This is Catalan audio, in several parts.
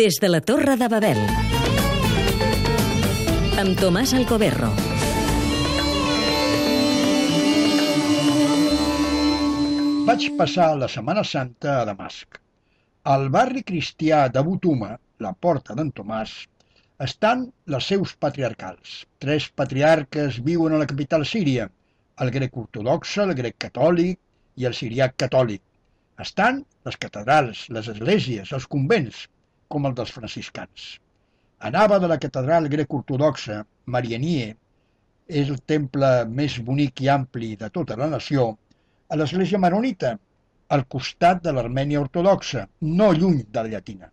Des de la Torre de Babel. Amb Tomàs Alcoberro. Vaig passar la Setmana Santa a Damasc. Al barri cristià de Butuma, la porta d'en Tomàs, estan les seus patriarcals. Tres patriarques viuen a la capital síria, el grec ortodoxe, el grec catòlic i el siriac catòlic. Estan les catedrals, les esglésies, els convents, com el dels franciscans. Anava de la catedral grec ortodoxa, Marianie, és el temple més bonic i ampli de tota la nació, a l'església maronita, al costat de l'Armènia ortodoxa, no lluny de la llatina.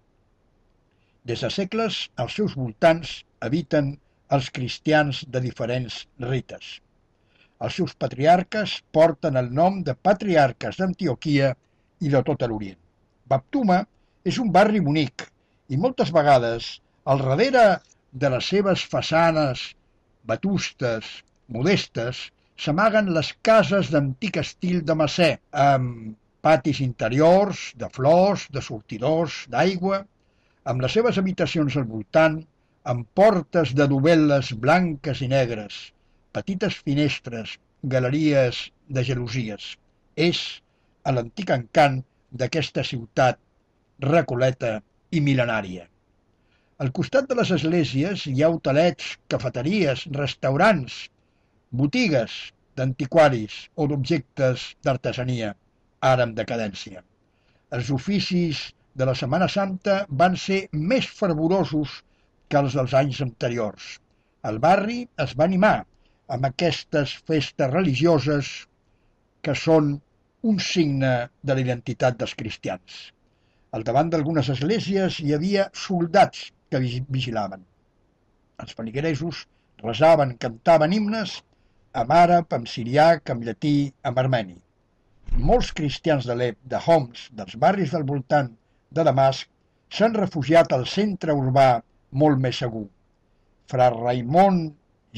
Des de segles, als seus voltants habiten els cristians de diferents rites. Els seus patriarques porten el nom de patriarques d'Antioquia i de tot l'Orient. Baptuma és un barri bonic i moltes vegades al darrere de les seves façanes vetustes, modestes, s'amaguen les cases d'antic estil de Massè, amb patis interiors, de flors, de sortidors, d'aigua, amb les seves habitacions al voltant, amb portes de dovelles blanques i negres, petites finestres, galeries de gelosies. És a l'antic encant d'aquesta ciutat recoleta i mil·lenària. Al costat de les esglésies hi ha hotelets, cafeteries, restaurants, botigues d'antiquaris o d'objectes d'artesania, ara en decadència. Els oficis de la Setmana Santa van ser més fervorosos que els dels anys anteriors. El barri es va animar amb aquestes festes religioses que són un signe de la identitat dels cristians. Al davant d'algunes esglésies hi havia soldats que vigilaven. Els feligresos resaven, cantaven himnes amb àrab, amb siriac, amb llatí, amb armeni. Molts cristians de l'Ep, de Homs, dels barris del voltant de Damasc, s'han refugiat al centre urbà molt més segur. Fra Raimon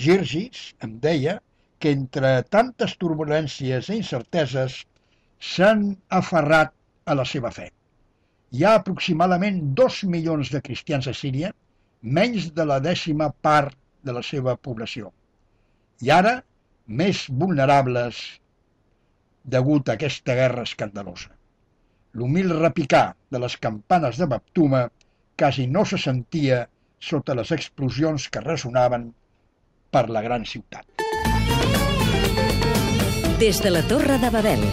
Girgis em deia que entre tantes turbulències i incerteses s'han aferrat a la seva fe. Hi ha aproximadament dos milions de cristians a Síria, menys de la dècima part de la seva població. I ara més vulnerables degut a aquesta guerra escandalosa. L'humil repicar de les campanes de Baptuma quasi no se sentia sota les explosions que ressonaven per la gran ciutat. Des de la Torre de Babel.